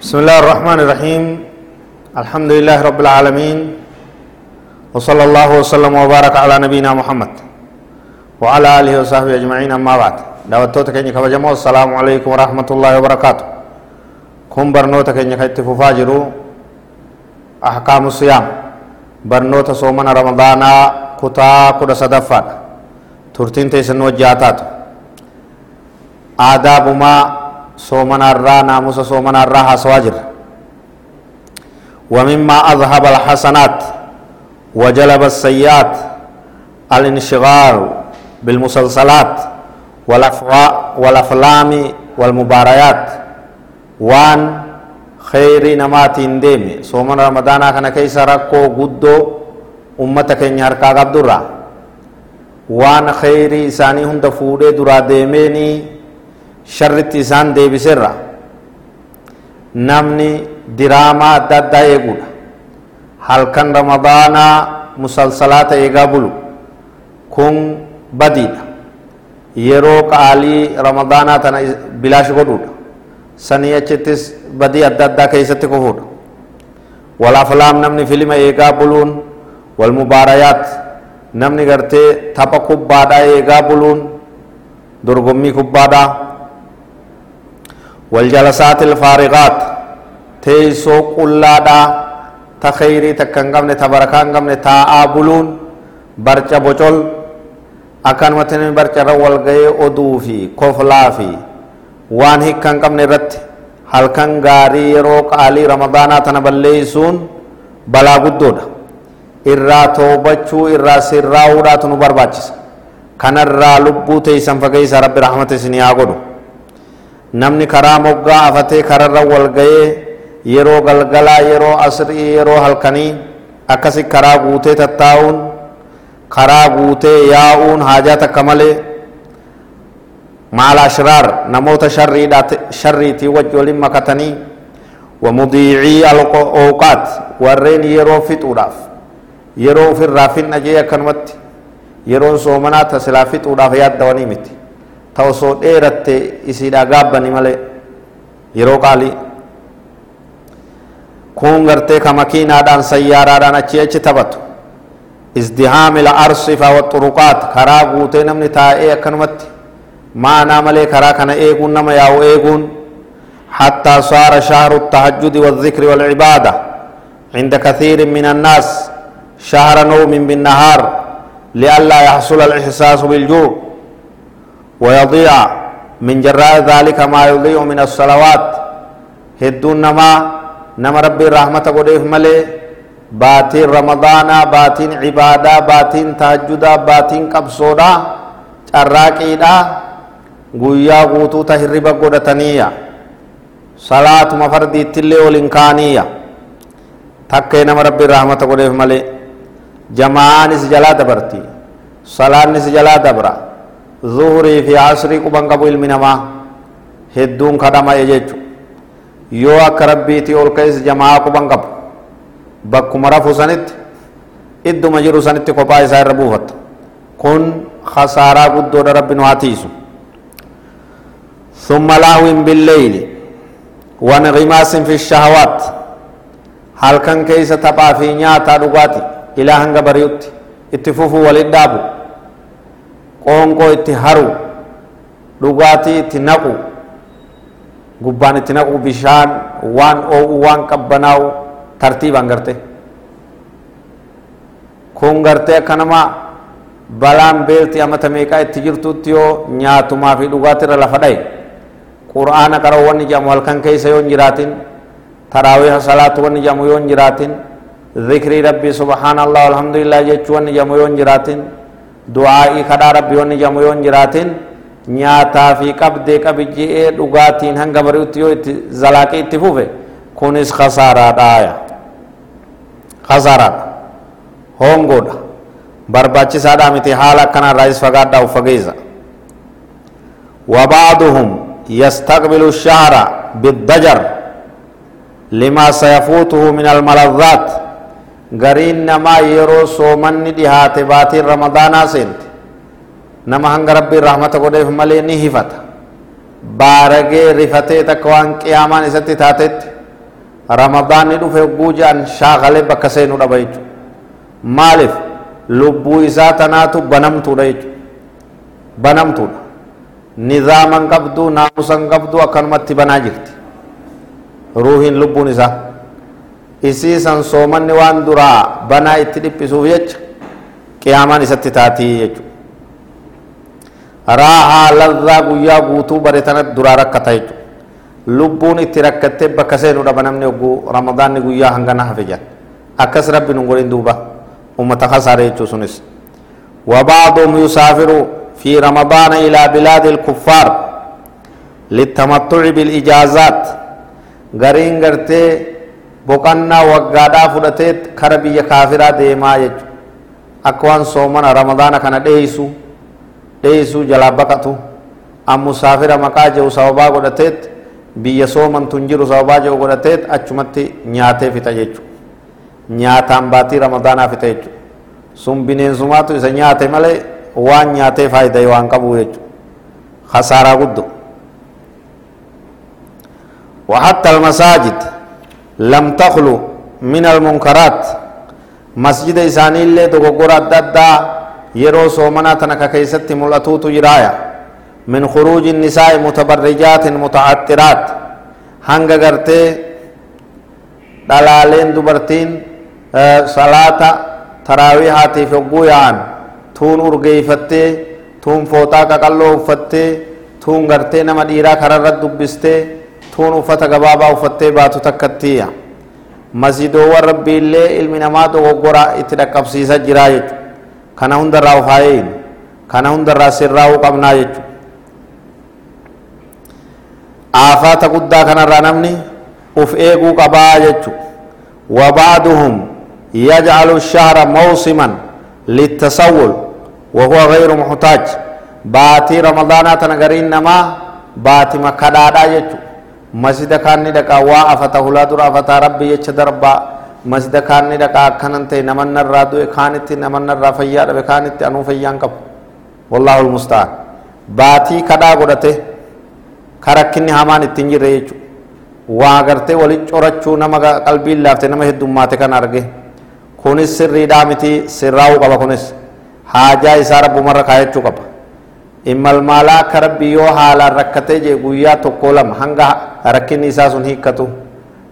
بسم الله الرحمن الرحيم. الحمد لله رب العالمين. وصلى الله وسلم وبارك على نبينا محمد وعلى آله وصحبه أجمعين. أما بعد دعوتوتك إنك فجمع السلام عليكم ورحمة الله وبركاته. كن برنوتك إنك اتفاجروا أحكام الصيام. برنوت صومنا رمضان كتا كدا صدفا ترتين تيسن وجاتات آداب ما صومنا الرا ناموس صومنا الرا حسواجر. ومما أذهب الحسنات وجلب السيئات الانشغال بالمسلسلات والأفلام والمباريات. وان خير نماتين ديمي صومن رمضان كان كيس ركو قدو أمتك نهاركا قبدرا وان خير إساني هند فودي درا ديميني sharritti isaan deebiserra namni diraamaa adda addaa eeguudha halkan ramadaanaa musalsalaata eegaa bulu kun badiidha yeroo qaalii ramadaanaa tana bilaash godhuudha sanii achittis badii adda addaa keessatti kufuudha walaflaam namni filima eegaa buluun walmubaarayaat namni gartee tapha kubbaadhaa eegaa buluun dorgommii kubbaadhaa والجلسات الفارغات تيسو قلادا تخيري تكن قمن تبركان قمن تاء بلون برچا akan matani barcara wal gaye oduu fi koflaa fi waan hikkan qabne irratti halkan gaarii yeroo qaalii ramadaanaa tana balleeysuun balaa guddoodha irraa toobachuu irraa sirraa'uudhaatu nu barbaachisa kanarraa lubbuu teeysan fageeysa rabbi rahmata isinii haa godhu namni karaa moggaa afatee kararra wal ga'ee yeroo galgalaa yeroo asrii yeroo halkanii akkasi karaa guutee tattaa'uun karaa guutee yaa'uun haajaa takka malee maal ashraar namoota sharriitii wajji waliin makatanii wamudiicii alooqaat warreen yeroo fixuudhaaf yeroo ofirraa finna jee akkanumatti yeroon soomanaa tasilaa fixuudhaaf yaaddawanii miti ta osoo dheeratte isiidha gaabbani malee yeroo qaalii kun gartee ka makiinaadhaan sayyaaraadhaan achii achi taphatu izdihaami arsifa waxuruqaat karaa guutee namni taa'ee akkanumatti maanaa malee karaa kana eeguun nama yaa'u eeguun حتى صار شهر التهجد والذكر والعبادة عند كثير من الناس شهر نوم بالنهار لئلا يحصل الإحساس بالجوع ويضيع من جراء ذلك ما يضيع من الصلوات. هدون نما نما ربي رحمة قريف ملي. باتين رمضان باتين عبادة باتين تهجد باتين قبصودا تراكيدا غويا غوتو تهرب قدتنية صلاة مفرد تلي والإنكانية تكي نما ربي رحمة قريف ملي جماعة نسجلا دبرتي صلاة نسجلا دبرتي zuhurii fi asrii quban qabu ilmi namaa hedduun kadhama'e jechu yoo akka rabbiitii ol ka'es jamaa quban qabu bakkuma rafu sanitti idduma jiru sanitti kophaa isaa irra buufatta kun khasaaraa guddoodha rabbi nu hatiisu ثم لهو بالليل وانغماس في الشهوات هل كان كيس تبع في نياتا دغاتي الى هنغ بريوت اتفوفو ولدابو qoonqoo itti haru dhugaatii itti naqu gubbaan itti naqu bishaan waan oo'u waan qabbanaa'u tartiibaan garte kun gartee akka nama balaan beelti amata meeqaa itti jirtutti yoo nyaatumaa fi dhugaatii irra lafa dhaye qur'aana qara'u wanni jedhamu halkan keessa yoo hin jiraatin taraawiha salaatu wanni jedhamu yoo hin jiraatin zikrii rabbii subhaanallah alhamdulillah jechuu wanni jedhamu yoo hin jiraatin du'aa'ii kadhaa rabbi wanni jedhamu yoo hin jiraatin nyaataa fi qabdee qabijji'ee dhugaatiin hanga bari'utti yoo itti zalaaqii itti fufe kunis kasaaraadhaaya kasaaraadha hongoodha barbaachisaadhaa miti haala akkanarraayis fagaadhaa uf fageeysa وبعضهم يستقبل الشهر بالضجر لما سيفوته من الملذات gariin namaa yeroo soomanni dhihaate baatiin ramadaanaa seente nama hanga rabbiin rahmata godheef malee ni hifata baaragee rifatee takka waan qiyaamaan isatti taatetti ramadaanni dhufe hogguu jedhan shaakalee bakka seenuu dhaba jechuudha maaliif lubbuu isaa tanaatu banamtuudha jechuudha banamtuudha nizaaman qabdu naamusan qabdu akkanumatti banaa jirti ruuhiin lubbuun isaa isiisan soomanni waan duraa banaa itti dhiphisuuf jecha qiyaamaan isatti taatii jechuudha raahaa ladhaa guyyaa guutuu bare tanatti duraa rakkata jechuudha lubbuun itti rakkattee bakka seenuu dhaba namni hogguu ramadaanni guyyaa hangana hafe jedhan akkas rabbi nun godhin duuba ummata kasaare jechuu sunis وبعضهم يسافر في رمضان إلى بلاد الكفار للتمتع بالإجازات غرين غرتي بقنا وقادا فلتت كربية كافرة ديما يجو أكوان صومنا رمضان كان ديسو ديسو جلابكتو أم مسافر مكاجو سوبا قدتت biyya soomantu hin jiru sababaa jiru godhateet achumatti nyaatee fixa jechuudha nyaataan baatii ramadaanaa fixa jechuudha sun bineensumaatu isa nyaate malee waan nyaatee faayidaa waan qabu jechuudha khasaaraa guddoo وحتى المساجد لم تخلو من المنكرات مسجد إساني اللي دقوقر الددا يرو سومنا تنكا كيست ملأتوت جرايا من خروج النساء متبرجات متعطرات hanga gartee dhalaaleen dubartiin salaata taraawihaatiif hogguu yaa'an tuun urgeeyfattee tuun fooxaa qaqalloo uffattee tuun gartee nama dhiiraa kararra dubbistee tuun uffata gabaabaa uffattee baatu takkattiya masiidoowwan rabbiillee ilmi namaa dogoggora itti dhaqqabsiisa jiraa jechu kana hundarraa ufaayein kana hundarraa sirraa'uu qabnaa jechu aafaata guddaa kanarraa namni uf eeguu qabaa jechu وبعضهم يجعل الشهر موسما للتسول وهو غير محتاج باتي رمضان تنغرين نما باتي مكدادا يجو مسجد كان دقا وا افته لا در افتا ربي يچ دربا مسجد كان دقا كننت نمن الرادو كانت نمن الرفيا دب كانت انو فيان قب والله المستعان باتي كدا غدته karakkinni hamaan ittiin jirre jechuudha waa gartee walitti corachuu nama qalbiin laafte nama heddummaate kan arge kunis sirriidhaa miti sirraa'uu qaba kunis haajaa isaa rabbumarra kaayachuu qaba immalmaalaa akka rabbi yoo haalaan rakkatee jee guyyaa tokko lama hanga rakkinni isaa sun hiikkatu.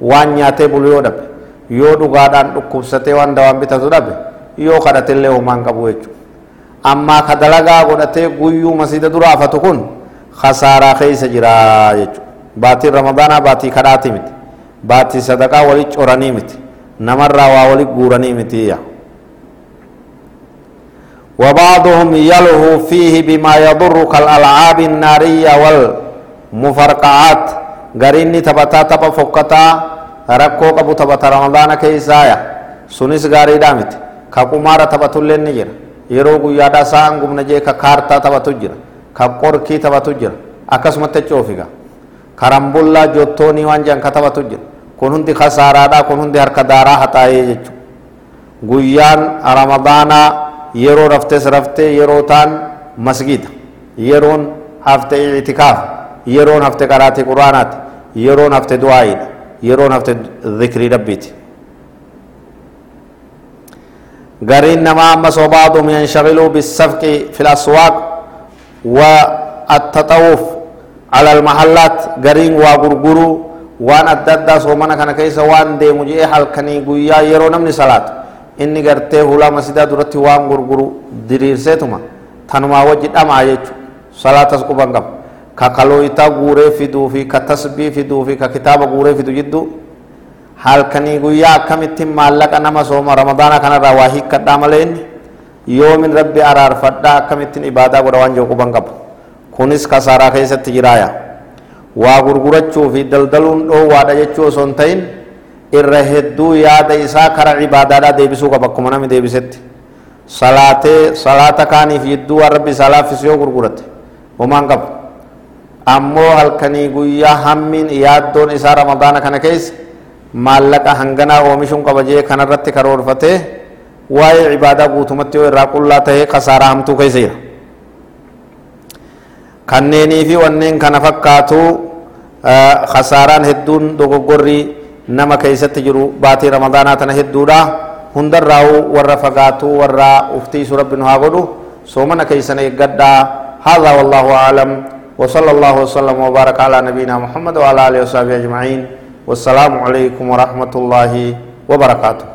Waan nyaatee bulu yoo dhabe yoo dhugaadhaan dhukkubsatee waan dawaan bitatu dhabe yoo kadhatillee homaan qabu jechuudha. Ammaa ka dalagaa godhatee guyyuu masida dura afatu kun khasaaraa keessa jira jechuudha. Baatiin ramadaanaa baatii kadhaati miti. Baatii sadaqaa walit coranii miti. Namarraa waa walit guuranii miti وبعضهم يلهو فيه بما يضر كالألعاب النارية والمفرقعات غريني تبتا تبا فكتا ركو قبو تبتا رمضان كيسايا سنس غاري دامت كقمارة تبتو لين نجر يرو قيادا سان قمنا جي كارتا تبتو جر ka qorkii taphatu jira akkasumatti coofiga karambullaa jottoonii waan jedhan ka taphatu jira kun hundi kasaaraadha kun hundi harka daaraa haxaayee jechuudha guyyaan ramadaanaa yeroo raftes raftee yeroo taan masgida yeroon hafte itikaaf yeroon hafte qaraatii quraanaati yeroon hafte du'aayiidha yeroon hafte dhikrii rabbiiti gariin namaa ammas وبعضهم ينشغلوا بالسفق في الأسواق والتطوف على المحلات غرين وغرغرو وان اددا سومنا كان كيس وان دي مجي حال كني غيا يرو نمني صلاه inni gartee hulaa masidaa duratti waan gurguru diriirseetuma. Tanumaa wajji dhamaa jechu salaatas quban qaba. Ka kalooyitaa guuree fiduu fi ka tasbii fiduu fi ka kitaaba guuree fidu jidduu halkanii guyyaa akkamittiin maallaqa nama sooma ramadaana kanarraa waa hiikkadhaa malee inni? Yoomin rabbi araarfadhaa akkamittiin ibaadaa godha waan jiru quban qabu kunis kasaaraa keessatti jiraaya. Waa gurgurachuu fi daldaluun dhoowwaadha jechuu osoo hin ta'in irra hedduu yaada isaa kara ibaadaadhaa deebisuu qaba akkuma namni deebisetti salaatee salaata kaaniif jidduu waan rabbi isaa laaffis yoo gurgurate homaan qabu ammoo halkanii guyyaa hammiin yaaddoon isaa ramadaana kana keessa maallaqa hanganaa oomishuun qaba jee kanarratti karoorfatee waa'ee ibaadaa guutumatti yoo irraa qullaa tahee kasaaraa hamtuu keessa jira kanneenii fi wanneen kana fakkaatu kasaaraan hedduun dogoggorrii nama keeysatti jiru baatii ramadaanaa tana hedduudha hundarraa'u warra fagaatuu warra uftiisu rabbi nu haa godhu soomana keeysan eeggadhaa هذا والله أعلم وصلى الله وسلم وبارك على نبينا محمد وعلى آله وصحبه أجمعين والسلام عليكم ورحمة الله وبركاته